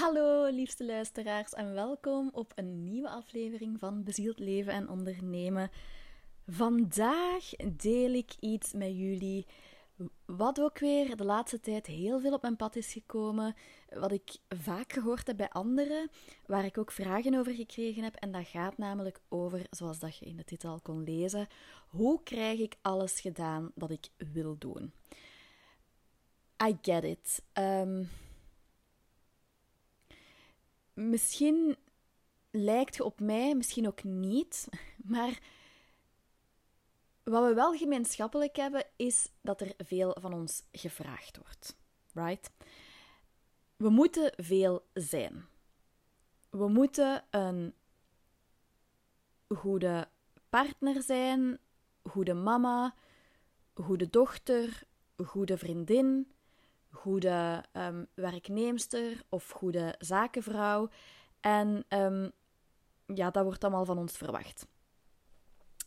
Hallo liefste luisteraars en welkom op een nieuwe aflevering van Bezield Leven en Ondernemen. Vandaag deel ik iets met jullie wat ook weer de laatste tijd heel veel op mijn pad is gekomen, wat ik vaak gehoord heb bij anderen, waar ik ook vragen over gekregen heb. En dat gaat namelijk over, zoals dat je in de titel al kon lezen, hoe krijg ik alles gedaan dat ik wil doen? I get it. Um, misschien lijkt je op mij, misschien ook niet, maar wat we wel gemeenschappelijk hebben, is dat er veel van ons gevraagd wordt. Right? We moeten veel zijn. We moeten een goede partner zijn, goede mama, goede dochter, goede vriendin, goede um, werknemster of goede zakenvrouw. En um, ja, dat wordt allemaal van ons verwacht.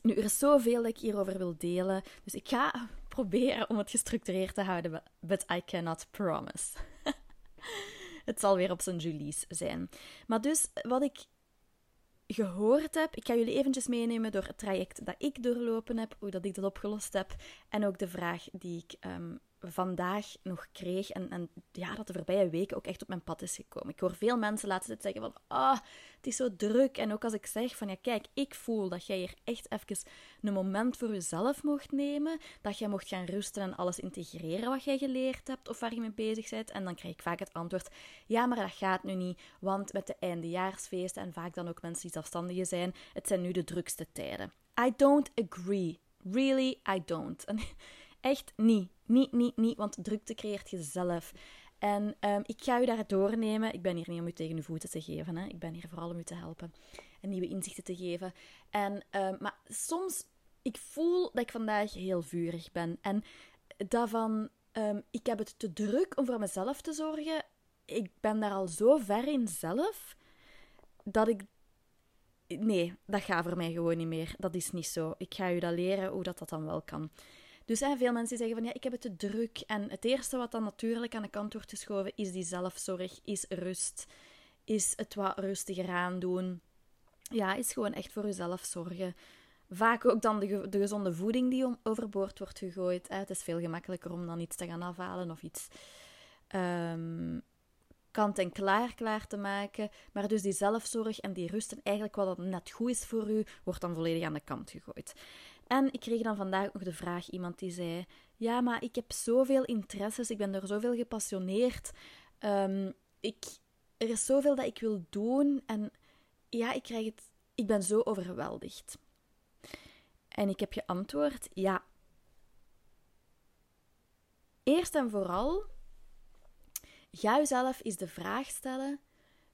Nu, er is zoveel dat ik hierover wil delen, dus ik ga proberen om het gestructureerd te houden, but I cannot promise. het zal weer op zijn Julie's zijn. Maar dus, wat ik gehoord heb, ik ga jullie eventjes meenemen door het traject dat ik doorlopen heb, hoe dat ik dat opgelost heb, en ook de vraag die ik um, vandaag nog kreeg en, en ja, dat de voorbije weken ook echt op mijn pad is gekomen. Ik hoor veel mensen laten zeggen van, ah, het is zo druk. En ook als ik zeg van, ja kijk, ik voel dat jij hier echt even een moment voor jezelf mocht nemen, dat jij mocht gaan rusten en alles integreren wat jij geleerd hebt of waar je mee bezig bent. En dan krijg ik vaak het antwoord, ja, maar dat gaat nu niet, want met de eindejaarsfeesten en vaak dan ook mensen die zelfstandigen zijn, het zijn nu de drukste tijden. I don't agree. Really, I don't. Echt niet. Niet, niet, niet, want drukte creëert je zelf. En um, ik ga u daar doornemen. Ik ben hier niet om u tegen uw voeten te geven. Hè. Ik ben hier vooral om u te helpen en nieuwe inzichten te geven. En, um, maar soms, ik voel dat ik vandaag heel vurig ben. En daarvan, um, ik heb het te druk om voor mezelf te zorgen. Ik ben daar al zo ver in zelf, dat ik nee, dat gaat voor mij gewoon niet meer. Dat is niet zo. Ik ga u dat leren hoe dat, dat dan wel kan. Dus hè, veel mensen zeggen van ja, ik heb het te druk. En het eerste wat dan natuurlijk aan de kant wordt geschoven is die zelfzorg, is rust, is het wat rustiger aandoen. Ja, is gewoon echt voor jezelf zorgen. Vaak ook dan de, de gezonde voeding die om, overboord wordt gegooid. Het is veel gemakkelijker om dan iets te gaan afhalen of iets um, kant en klaar klaar te maken. Maar dus die zelfzorg en die rust en eigenlijk wat net goed is voor u, wordt dan volledig aan de kant gegooid. En ik kreeg dan vandaag nog de vraag, iemand die zei, ja, maar ik heb zoveel interesses, ik ben er zoveel gepassioneerd, um, ik, er is zoveel dat ik wil doen en ja, ik krijg het, ik ben zo overweldigd. En ik heb geantwoord, ja. Eerst en vooral, ga jezelf eens de vraag stellen,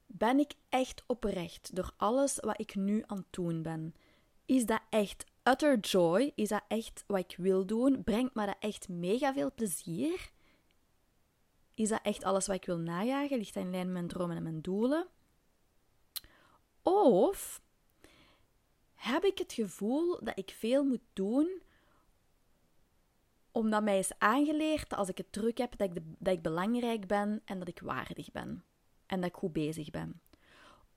ben ik echt oprecht door alles wat ik nu aan het doen ben? Is dat echt utter joy? Is dat echt wat ik wil doen? Brengt me dat echt mega veel plezier? Is dat echt alles wat ik wil najagen? Ligt dat in lijn met mijn dromen en mijn doelen? Of heb ik het gevoel dat ik veel moet doen omdat mij is aangeleerd dat als ik het druk heb, dat ik, dat ik belangrijk ben en dat ik waardig ben. En dat ik goed bezig ben.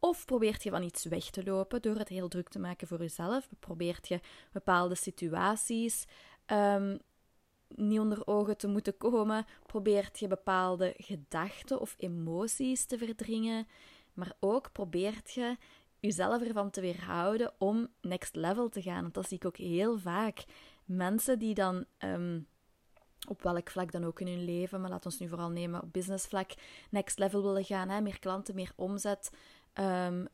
Of probeert je van iets weg te lopen door het heel druk te maken voor jezelf? Probeert je bepaalde situaties um, niet onder ogen te moeten komen? Probeert je bepaalde gedachten of emoties te verdringen? Maar ook probeert je jezelf ervan te weerhouden om next level te gaan. Want dat zie ik ook heel vaak. Mensen die dan. Um, op welk vlak dan ook in hun leven, maar laat ons nu vooral nemen op businessvlak, next level willen gaan, hè? meer klanten, meer omzet, um,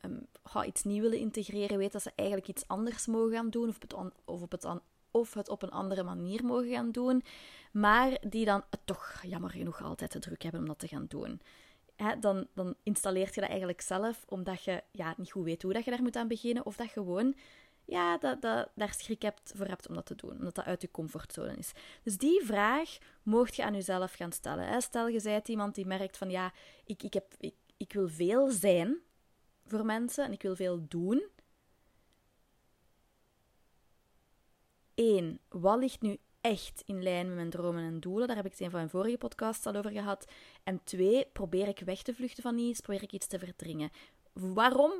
iets nieuws willen integreren, weet dat ze eigenlijk iets anders mogen gaan doen of, het of, op het of het op een andere manier mogen gaan doen, maar die dan toch jammer genoeg altijd te druk hebben om dat te gaan doen. dan, dan installeert je dat eigenlijk zelf, omdat je ja, niet goed weet hoe dat je daar moet aan beginnen, of dat gewoon ja, dat, dat, daar schrik hebt voor hebt om dat te doen, omdat dat uit je comfortzone is. Dus die vraag mocht je aan jezelf gaan stellen. Stel, je bent iemand die merkt van ja, ik, ik, heb, ik, ik wil veel zijn, voor mensen en ik wil veel doen. Eén, wat ligt nu echt in lijn met mijn dromen en doelen? Daar heb ik het in van mijn vorige podcast al over gehad. En twee, probeer ik weg te vluchten van iets? Probeer ik iets te verdringen? Waarom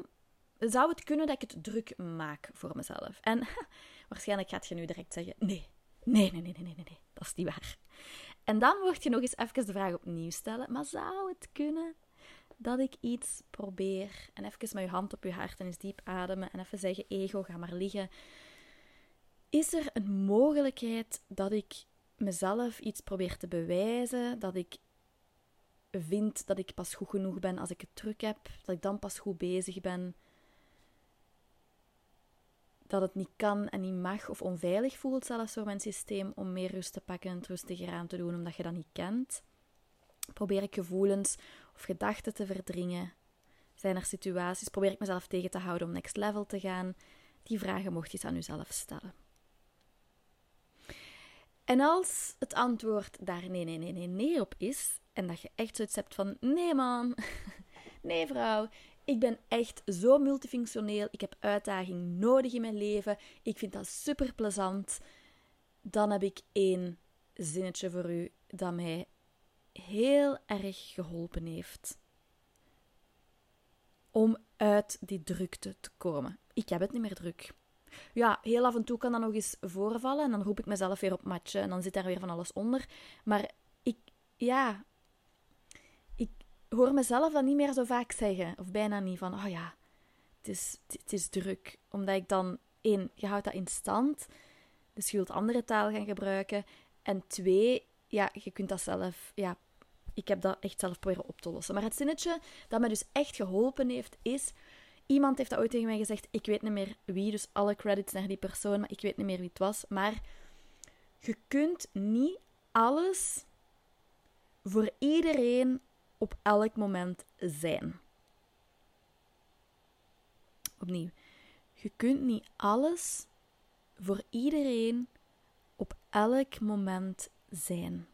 zou het kunnen dat ik het druk maak voor mezelf? En waarschijnlijk gaat je nu direct zeggen: nee, nee, nee, nee, nee, nee, nee, dat is niet waar. En dan word je nog eens even de vraag opnieuw stellen: maar zou het kunnen dat ik iets probeer? En even met je hand op je hart en eens diep ademen en even zeggen: ego, ga maar liggen. Is er een mogelijkheid dat ik mezelf iets probeer te bewijzen? Dat ik vind dat ik pas goed genoeg ben als ik het druk heb? Dat ik dan pas goed bezig ben? Dat het niet kan en niet mag of onveilig voelt zelfs voor mijn systeem om meer rust te pakken en het rustiger aan te doen omdat je dat niet kent? Probeer ik gevoelens of gedachten te verdringen? Zijn er situaties? Probeer ik mezelf tegen te houden om next level te gaan? Die vragen mocht je aan jezelf stellen. En als het antwoord daar nee, nee, nee, nee, nee op is, en dat je echt zoiets hebt van: nee, man, nee, vrouw, ik ben echt zo multifunctioneel, ik heb uitdaging nodig in mijn leven, ik vind dat super plezant, dan heb ik één zinnetje voor u dat mij heel erg geholpen heeft om uit die drukte te komen. Ik heb het niet meer druk ja, heel af en toe kan dat nog eens voorvallen. En dan roep ik mezelf weer op matje. En dan zit daar weer van alles onder. Maar ik, ja, ik hoor mezelf dat niet meer zo vaak zeggen. Of bijna niet van, oh ja, het is, het is druk. Omdat ik dan, één, je houdt dat in stand. Dus je wilt andere taal gaan gebruiken. En twee, ja, je kunt dat zelf, ja, ik heb dat echt zelf proberen op te lossen. Maar het zinnetje dat me dus echt geholpen heeft, is Iemand heeft dat ooit tegen mij gezegd. Ik weet niet meer wie, dus alle credits naar die persoon, maar ik weet niet meer wie het was. Maar je kunt niet alles voor iedereen op elk moment zijn. Opnieuw. Je kunt niet alles voor iedereen op elk moment zijn.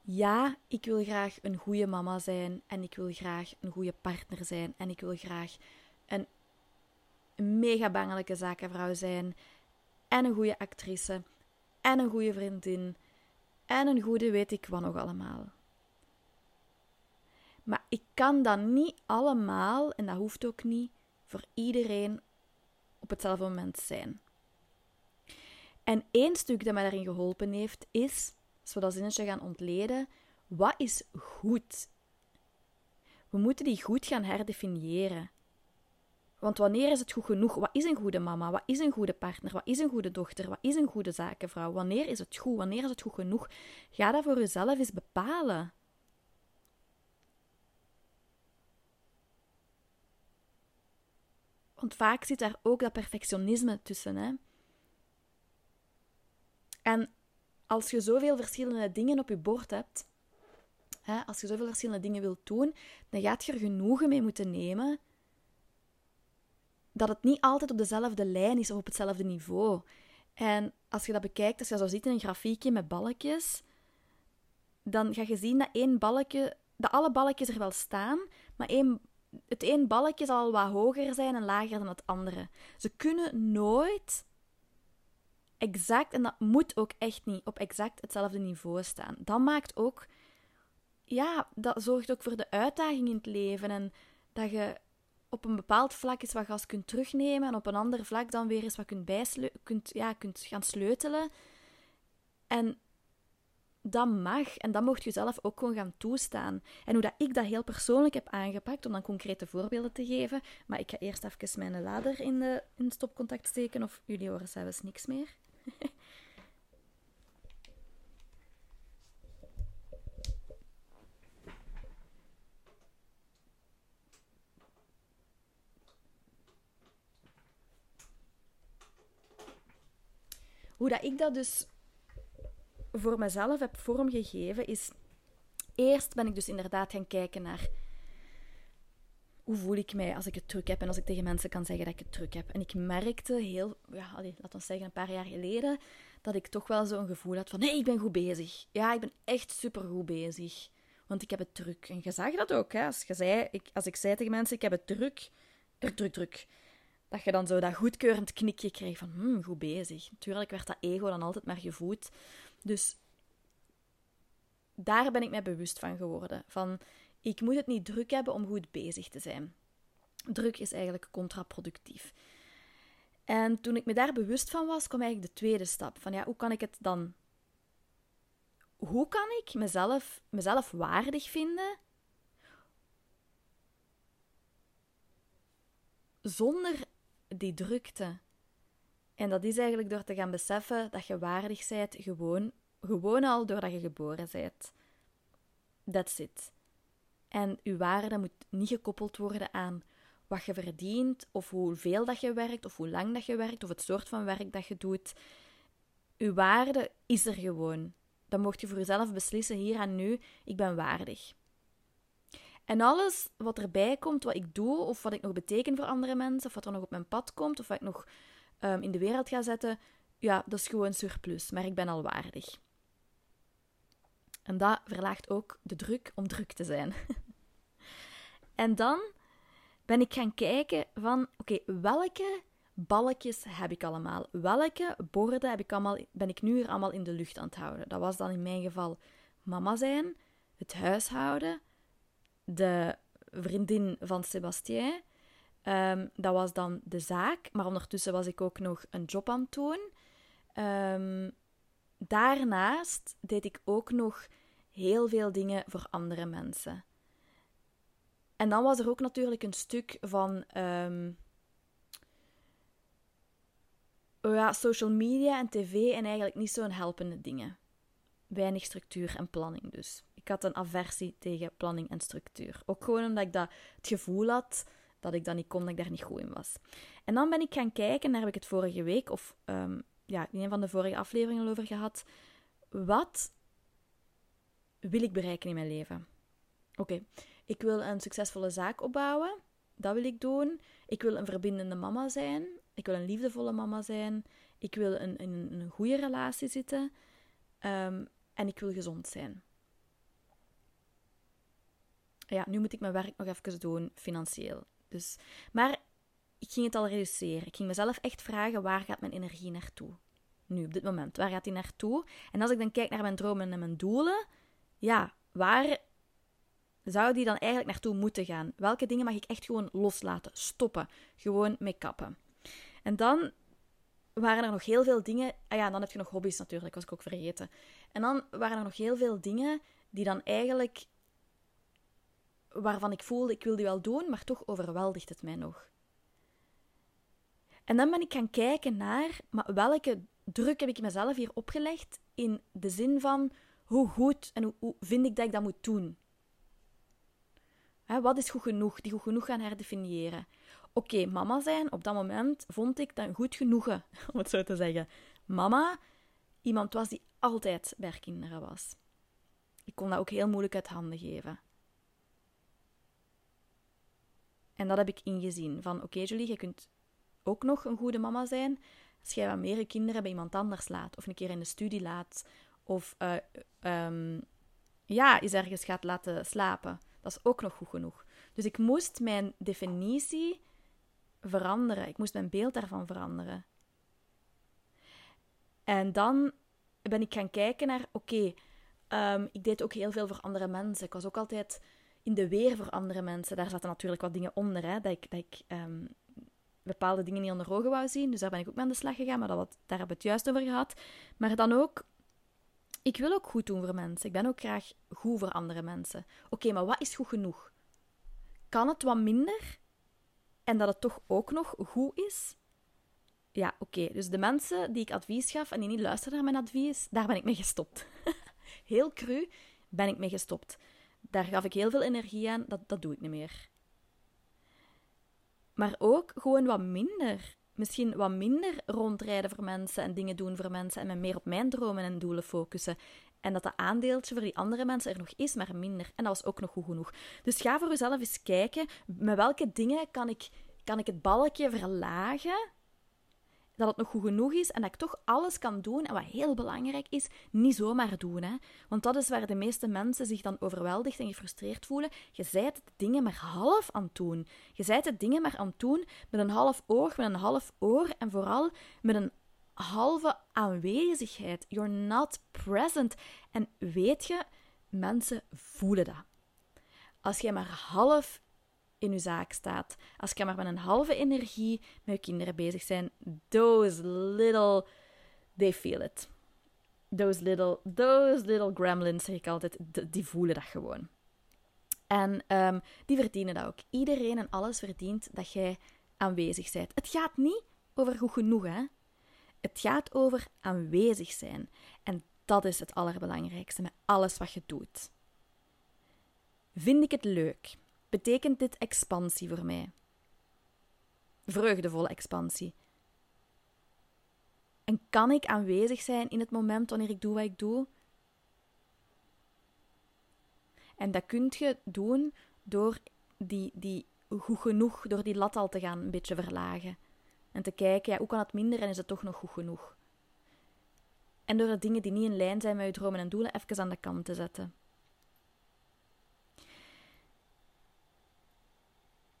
Ja, ik wil graag een goede mama zijn en ik wil graag een goede partner zijn en ik wil graag een mega bangelijke zakenvrouw zijn en een goede actrice en een goede vriendin en een goede weet ik wat nog allemaal. Maar ik kan dat niet allemaal, en dat hoeft ook niet, voor iedereen op hetzelfde moment zijn. En één stuk dat mij daarin geholpen heeft, is we dat zinnetje gaan ontleden, wat is goed? We moeten die goed gaan herdefiniëren. Want wanneer is het goed genoeg? Wat is een goede mama? Wat is een goede partner? Wat is een goede dochter? Wat is een goede zakenvrouw? Wanneer is het goed? Wanneer is het goed genoeg? Ga dat voor jezelf eens bepalen. Want vaak zit daar ook dat perfectionisme tussen. Hè? En als je zoveel verschillende dingen op je bord hebt, hè, als je zoveel verschillende dingen wilt doen, dan gaat je er genoegen mee moeten nemen dat het niet altijd op dezelfde lijn is of op hetzelfde niveau. En als je dat bekijkt, als je zo ziet in een grafiekje met balkjes, dan ga je zien dat één balkje, dat alle balkjes er wel staan, maar één, het één balkje zal wat hoger zijn en lager dan het andere. Ze kunnen nooit exact, en dat moet ook echt niet op exact hetzelfde niveau staan. Dat maakt ook, ja, dat zorgt ook voor de uitdaging in het leven. En dat je op een bepaald vlak eens wat gas kunt terugnemen en op een ander vlak dan weer eens wat kunt, kunt, ja, kunt gaan sleutelen. En dat mag en dat mocht je zelf ook gewoon gaan toestaan. En hoe dat ik dat heel persoonlijk heb aangepakt, om dan concrete voorbeelden te geven. Maar ik ga eerst even mijn lader in, de, in het stopcontact steken, of jullie horen zelfs niks meer. Hoe dat ik dat dus voor mezelf heb vormgegeven, is eerst ben ik dus inderdaad gaan kijken naar hoe voel ik mij als ik het druk heb en als ik tegen mensen kan zeggen dat ik het druk heb. En ik merkte heel, ja, laten we zeggen een paar jaar geleden, dat ik toch wel zo'n gevoel had van, hé, ik ben goed bezig. Ja, ik ben echt super goed bezig. Want ik heb het druk. En je zag dat ook, hè. Als, je zei, ik, als ik zei tegen mensen, ik heb het druk, druk, druk, druk. dat je dan zo dat goedkeurend knikje kreeg van, hmm, goed bezig. Natuurlijk werd dat ego dan altijd maar gevoed. Dus daar ben ik mij bewust van geworden. Van, ik moet het niet druk hebben om goed bezig te zijn. Druk is eigenlijk contraproductief. En toen ik me daar bewust van was, kwam eigenlijk de tweede stap. Van ja, hoe kan ik het dan... Hoe kan ik mezelf, mezelf waardig vinden zonder die drukte? En dat is eigenlijk door te gaan beseffen dat je waardig bent, gewoon, gewoon al doordat je geboren bent. That's it. En je waarde moet niet gekoppeld worden aan wat je verdient, of hoeveel dat je werkt, of hoe lang dat je werkt, of het soort van werk dat je doet. Je waarde is er gewoon. Dan mocht je voor jezelf beslissen, hier en nu, ik ben waardig. En alles wat erbij komt, wat ik doe, of wat ik nog beteken voor andere mensen, of wat er nog op mijn pad komt, of wat ik nog um, in de wereld ga zetten, ja, dat is gewoon surplus, maar ik ben al waardig. En dat verlaagt ook de druk om druk te zijn. en dan ben ik gaan kijken van, oké, welke balkjes heb ik allemaal? Welke borden heb ik allemaal, ben ik nu allemaal in de lucht aan het houden? Dat was dan in mijn geval mama zijn, het huishouden, de vriendin van Sebastien. Ehm, dat was dan de zaak, maar ondertussen was ik ook nog een job aan het doen. Ehm, daarnaast deed ik ook nog heel veel dingen voor andere mensen. En dan was er ook natuurlijk een stuk van um, ja, social media en tv en eigenlijk niet zo'n helpende dingen. Weinig structuur en planning dus. Ik had een aversie tegen planning en structuur. Ook gewoon omdat ik dat, het gevoel had dat ik dat niet kon, dat ik daar niet goed in was. En dan ben ik gaan kijken, daar heb ik het vorige week, of um, ja, in een van de vorige afleveringen over gehad. Wat wil ik bereiken in mijn leven? Oké, ik wil een succesvolle zaak opbouwen. Dat wil ik doen. Ik wil een verbindende mama zijn. Ik wil een liefdevolle mama zijn. Ik wil in een, een, een goede relatie zitten. Um, en ik wil gezond zijn. Ja, nu moet ik mijn werk nog even doen, financieel. Dus, maar ik ging het al reduceren. Ik ging mezelf echt vragen, waar gaat mijn energie naartoe? Nu, op dit moment, waar gaat die naartoe? En als ik dan kijk naar mijn dromen en mijn doelen, ja, waar zou die dan eigenlijk naartoe moeten gaan? Welke dingen mag ik echt gewoon loslaten, stoppen, gewoon mee kappen? En dan waren er nog heel veel dingen. Ah ja, dan heb je nog hobby's natuurlijk, was ik ook vergeten. En dan waren er nog heel veel dingen die dan eigenlijk. waarvan ik voelde, ik wil die wel doen, maar toch overweldigt het mij nog. En dan ben ik gaan kijken naar, maar welke druk heb ik mezelf hier opgelegd in de zin van hoe goed en hoe, vind ik dat ik dat moet doen? wat is goed genoeg? Die goed genoeg gaan herdefiniëren. Oké, mama zijn, op dat moment vond ik dat goed genoegen, om het zo te zeggen. Mama, iemand was die altijd bij kinderen was. Ik kon dat ook heel moeilijk uit handen geven. En dat heb ik ingezien. Van oké, Julie, je kunt ook nog een goede mama zijn als jij wat meer kinderen bij iemand anders laat. Of een keer in de studie laat. Of uh, ja, eens ergens gaat laten slapen. Dat is ook nog goed genoeg. Dus ik moest mijn definitie veranderen. Ik moest mijn beeld daarvan veranderen. En dan ben ik gaan kijken naar, oké, ehm, ik deed ook heel veel voor andere mensen. Ik was ook altijd in de weer voor andere mensen. Daar zaten natuurlijk wat dingen onder, hè, dat ik, dat ik ehm, bepaalde dingen niet onder ogen wou zien. Dus daar ben ik ook mee aan de slag gegaan, maar dat, daar hebben we het juist over gehad. Maar dan ook ik wil ook goed doen voor mensen. Ik ben ook graag goed voor andere mensen. Oké, maar wat is goed genoeg? Kan het wat minder en dat het toch ook nog goed is? Ja, oké. Dus de mensen die ik advies gaf en die niet luisterden naar mijn advies, daar ben ik mee gestopt. heel cru ben ik mee gestopt. Daar gaf ik heel veel energie aan, dat, dat doe ik niet meer. Maar ook gewoon wat minder misschien wat minder rondrijden voor mensen en dingen doen voor mensen en me meer op mijn dromen en doelen focussen. En dat dat aandeeltje voor die andere mensen er nog is, maar minder. En dat was ook nog goed genoeg. Dus ga voor jezelf eens kijken, met welke dingen kan ik, kan ik het balkje verlagen, dat het nog goed genoeg is en dat ik toch alles kan doen. En wat heel belangrijk is, niet zomaar doen. Hè? Want dat is waar de meeste mensen zich dan overweldigd en gefrustreerd voelen. Je zijt de dingen maar half aan het doen. Je zijt de dingen maar aan het doen met een half oog, met een half oor en vooral met een halve aanwezigheid. You're not present. En weet je, mensen voelen dat. Als jij maar half in je zaak staat, als je maar met een halve energie met je kinderen bezig zijn, those little, they feel it. Those little, those little gremlins, zeg ik altijd, die voelen dat gewoon. En um, die verdienen dat ook. Iedereen en alles verdient dat jij aanwezig bent. Het gaat niet over goed genoeg, hè. Het gaat over aanwezig zijn. En dat is het allerbelangrijkste met alles wat je doet. Vind ik het leuk? Betekent dit expansie voor mij? Vreugdevolle expansie. En kan ik aanwezig zijn in het moment wanneer ik doe wat ik doe? En dat kun je doen door die, die goed genoeg, door die lat al te gaan een beetje verlagen. En te kijken, ja, hoe kan het minder en is het toch nog goed genoeg? En door de dingen die niet in lijn zijn met je dromen en doelen even aan de kant te zetten.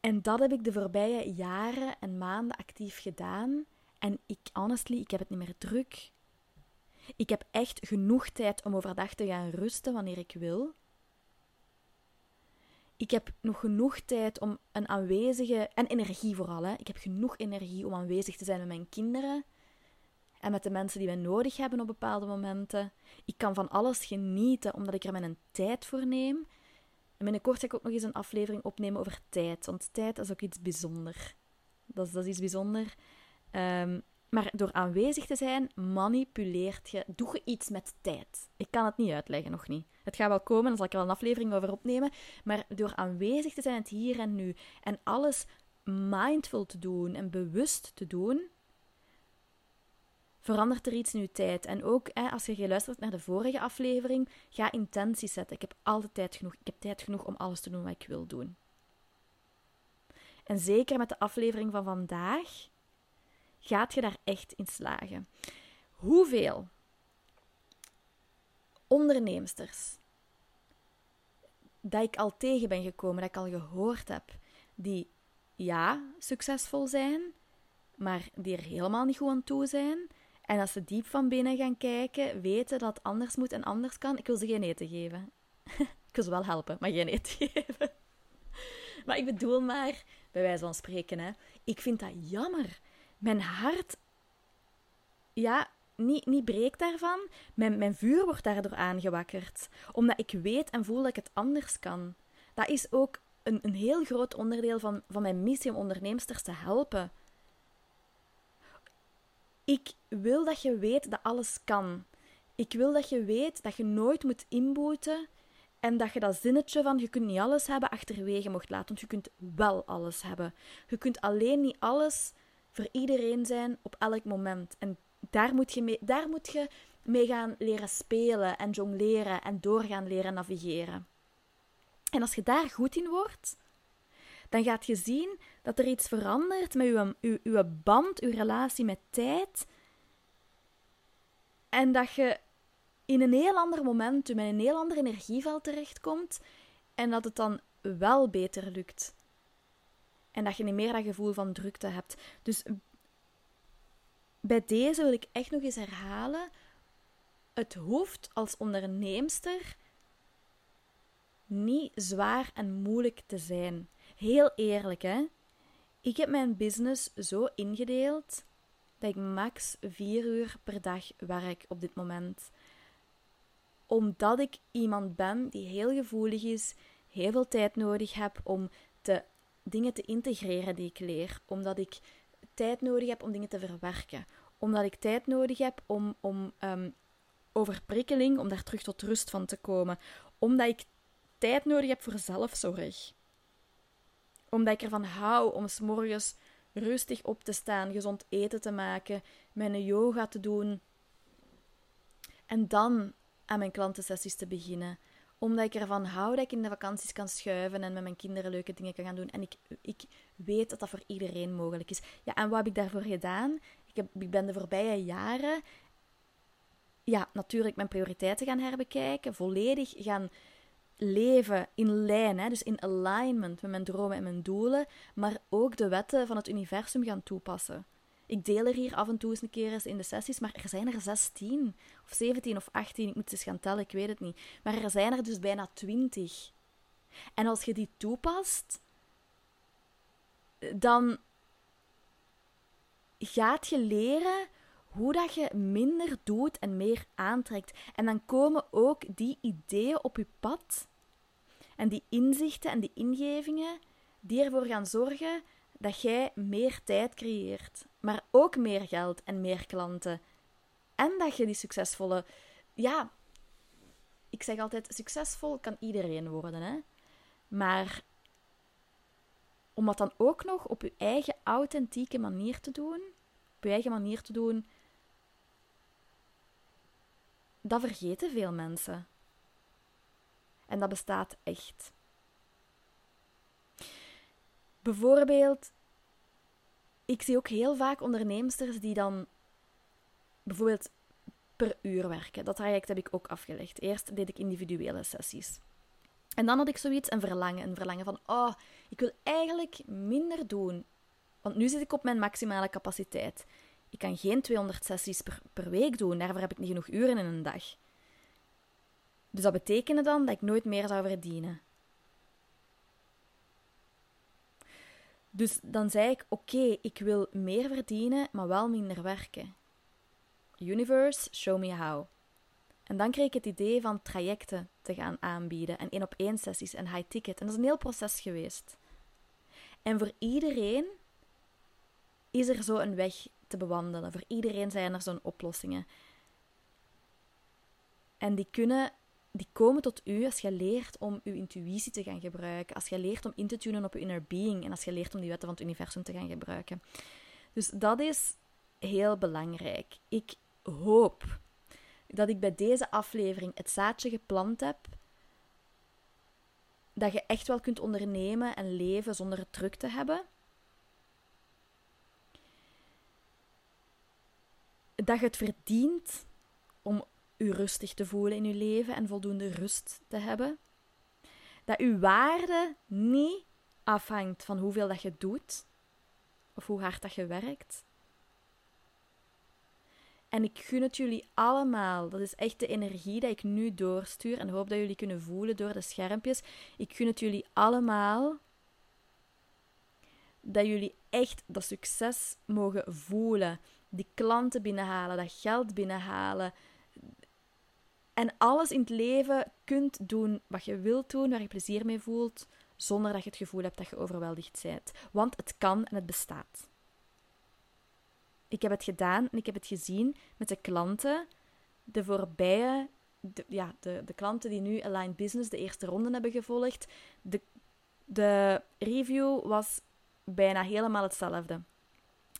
En dat heb ik de voorbije jaren en maanden actief gedaan. En ik, honestly, ik heb het niet meer druk. Ik heb echt genoeg tijd om overdag te gaan rusten wanneer ik wil. Ik heb nog genoeg tijd om een aanwezige. En energie vooral, hè. Ik heb genoeg energie om aanwezig te zijn met mijn kinderen. En met de mensen die wij nodig hebben op bepaalde momenten. Ik kan van alles genieten omdat ik er mijn tijd voor neem. En binnenkort ga ik ook nog eens een aflevering opnemen over tijd. Want tijd is ook iets bijzonders. Dat is, dat is iets bijzonders. Um, maar door aanwezig te zijn, manipuleert je, doe je iets met tijd. Ik kan het niet uitleggen, nog niet. Het gaat wel komen, dan zal ik er wel een aflevering over opnemen. Maar door aanwezig te zijn, het hier en nu, en alles mindful te doen en bewust te doen, verandert er iets in je tijd. En ook hè, als je geluisterd naar de vorige aflevering, ga intenties zetten. Ik heb altijd tijd genoeg. Ik heb tijd genoeg om alles te doen wat ik wil doen. En zeker met de aflevering van vandaag gaat je daar echt in slagen. Hoeveel onderneemsters dat ik al tegen ben gekomen, dat ik al gehoord heb, die ja, succesvol zijn, maar die er helemaal niet goed aan toe zijn. En als ze diep van binnen gaan kijken, weten dat het anders moet en anders kan. Ik wil ze geen eten geven. ik wil ze wel helpen, maar geen eten geven. maar ik bedoel maar, bij wijze van spreken, hè. Ik vind dat jammer mijn hart, ja, niet, niet breekt daarvan. Mijn, mijn vuur wordt daardoor aangewakkerd. Omdat ik weet en voel dat ik het anders kan. Dat is ook een, een heel groot onderdeel van, van mijn missie om onderneemsters te helpen. Ik wil dat je weet dat alles kan. Ik wil dat je weet dat je nooit moet inboeten en dat je dat zinnetje van je kunt niet alles hebben achterwege mocht laten, want je kunt wel alles hebben. Je kunt alleen niet alles voor iedereen zijn op elk moment. En daar moet je mee, daar moet je mee gaan leren spelen en jongleren en doorgaan leren navigeren. En als je daar goed in wordt, dan gaat je zien dat er iets verandert met je, je, je band, je relatie met tijd. En dat je in een heel ander moment, met een heel ander energieveld terechtkomt. En dat het dan wel beter lukt. En dat je niet meer dat gevoel van drukte hebt. Dus bij deze wil ik echt nog eens herhalen. Het hoeft als onderneemster niet zwaar en moeilijk te zijn. Heel eerlijk, hè? Ik heb mijn business zo ingedeeld dat ik max vier uur per dag werk op dit moment. Omdat ik iemand ben die heel gevoelig is, heel veel tijd nodig heb om te dingen te integreren die ik leer. Omdat ik tijd nodig heb om dingen te verwerken. Omdat ik tijd nodig heb om, om um, overprikkeling, om daar terug tot rust van te komen. Omdat ik tijd nodig heb voor zelfzorg. Omdat ik ervan hou om s morgens rustig op te staan, gezond eten te maken, mijn yoga te doen. En dan aan mijn klantensessies te beginnen omdat ik ervan hou dat ik in de vakanties kan schuiven en met mijn kinderen leuke dingen kan gaan doen. En ik, ik weet dat dat voor iedereen mogelijk is. Ja, en wat heb ik daarvoor gedaan? Ik, heb, ik ben de voorbije jaren ja, natuurlijk mijn prioriteiten gaan herbekijken, volledig gaan leven in lijn, hè, dus in alignment met mijn dromen en mijn doelen, maar ook de wetten van het universum gaan toepassen. Ik deel er hier af en toe eens een keer eens in de sessies, maar er zijn er 16 of 17 of 18, ik moet eens gaan tellen, ik weet het niet. Maar er zijn er dus bijna 20. En als je die toepast, dan gaat je leren hoe dat je minder doet en meer aantrekt. En dan komen ook die ideeën op je pad en die inzichten en die ingevingen die ervoor gaan zorgen dat jij meer tijd creëert, maar ook meer geld en meer klanten. En dat je die succesvolle, ja, ik zeg altijd, succesvol kan iedereen worden, hè? Maar om dat dan ook nog op je eigen authentieke manier te doen, op je eigen manier te doen, dat vergeten veel mensen. En dat bestaat echt. Bijvoorbeeld, ik zie ook heel vaak onderneemsters die dan bijvoorbeeld per uur werken. Dat traject heb ik ook afgelegd. Eerst deed ik individuele sessies. En dan had ik zoiets, een verlangen. Een verlangen van, oh, ik wil eigenlijk minder doen. Want nu zit ik op mijn maximale capaciteit. Ik kan geen 200 sessies per, per week doen. Daarvoor heb ik niet genoeg uren in een dag. Dus dat betekende dan dat ik nooit meer zou verdienen. Dus dan zei ik: Oké, ik wil meer verdienen, maar wel minder werken. Universe, show me how. En dan kreeg ik het idee van trajecten te gaan aanbieden en één op één sessies en high ticket. En dat is een heel proces geweest. En voor iedereen is er zo een weg te bewandelen. Voor iedereen zijn er zo'n oplossingen. En die kunnen die komen tot u als je leert om uw intuïtie te gaan gebruiken. Als je leert om in te tunen op je inner being. En als je leert om die wetten van het universum te gaan gebruiken. Dus dat is heel belangrijk. Ik hoop dat ik bij deze aflevering het zaadje geplant heb. Dat je echt wel kunt ondernemen en leven zonder het druk te hebben. Dat je het verdient om u rustig te voelen in uw leven en voldoende rust te hebben. Dat uw waarde niet afhangt van hoeveel dat je doet of hoe hard dat je werkt. En ik gun het jullie allemaal. Dat is echt de energie die ik nu doorstuur en hoop dat jullie kunnen voelen door de schermpjes. Ik gun het jullie allemaal dat jullie echt dat succes mogen voelen. Die klanten binnenhalen, dat geld binnenhalen, en alles in het leven kunt doen wat je wilt doen, waar je plezier mee voelt, zonder dat je het gevoel hebt dat je overweldigd bent. Want het kan en het bestaat. Ik heb het gedaan en ik heb het gezien met de klanten, de voorbije, ja, de, de klanten die nu Align Business de eerste ronde hebben gevolgd. De, de review was bijna helemaal hetzelfde.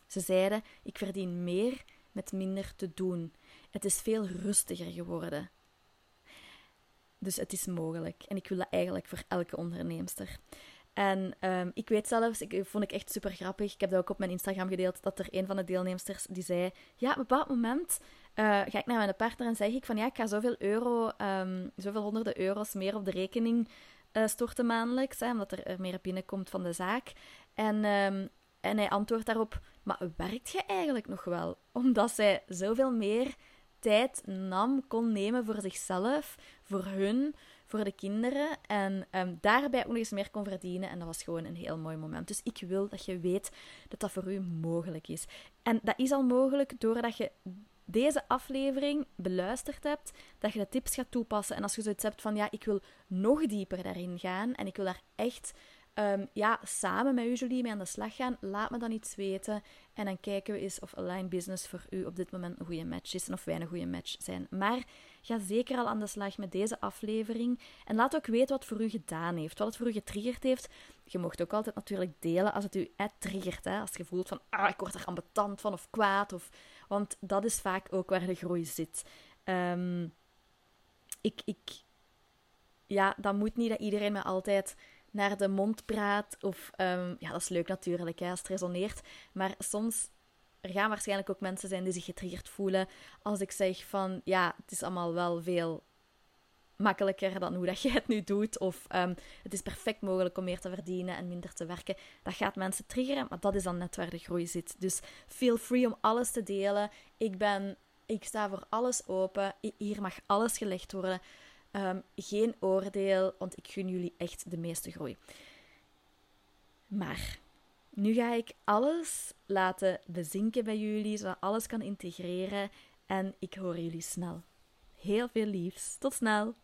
Ze zeiden: Ik verdien meer met minder te doen. Het is veel rustiger geworden. Dus het is mogelijk. En ik wil dat eigenlijk voor elke onderneemster. En um, ik weet zelfs, ik vond ik echt super grappig. Ik heb dat ook op mijn Instagram gedeeld. Dat er een van de deelnemsters die zei: Ja, op een bepaald moment uh, ga ik naar mijn partner en zeg ik van ja, ik ga zoveel euro, um, zoveel honderden euro's meer op de rekening uh, storten maandelijks. Hè, omdat er, er meer binnenkomt van de zaak. En, um, en hij antwoordt daarop: Maar werkt je eigenlijk nog wel? Omdat zij zoveel meer tijd nam, kon nemen voor zichzelf, voor hun, voor de kinderen. En um, daarbij ook nog eens meer kon verdienen. En dat was gewoon een heel mooi moment. Dus ik wil dat je weet dat dat voor u mogelijk is. En dat is al mogelijk doordat je deze aflevering beluisterd hebt, dat je de tips gaat toepassen. En als je zoiets hebt van, ja, ik wil nog dieper daarin gaan en ik wil daar echt um, ja, samen met u, Julie, mee aan de slag gaan. Laat me dan iets weten. En dan kijken we eens of Align Business voor u op dit moment een goede match is en of wij een goede match zijn. Maar ga zeker al aan de slag met deze aflevering. En laat ook weten wat voor u gedaan heeft, wat het voor u getriggerd heeft. Je mocht ook altijd natuurlijk delen als het u triggert. Hè? Als je voelt van, ah, ik word er ambetant van of kwaad. Of, want dat is vaak ook waar de groei zit. Um, ik, ik, ja, dat moet niet dat iedereen me altijd naar de mond praat. Of, um, ja, dat is leuk natuurlijk hè, als het resoneert. Maar soms er gaan waarschijnlijk ook mensen zijn die zich getriggerd voelen als ik zeg van ja, het is allemaal wel veel makkelijker dan hoe dat je het nu doet. Of ehm, het is perfect mogelijk om meer te verdienen en minder te werken. Dat gaat mensen triggeren, maar dat is dan net waar de groei zit. Dus feel free om alles te delen. Ik ben, ik sta voor alles open. Hier mag alles gelegd worden. Ehm, geen oordeel, want ik gun jullie echt de meeste groei. Maar nu ga ik alles laten bezinken bij jullie, zodat alles kan integreren. En ik hoor jullie snel. Heel veel liefs. Tot snel!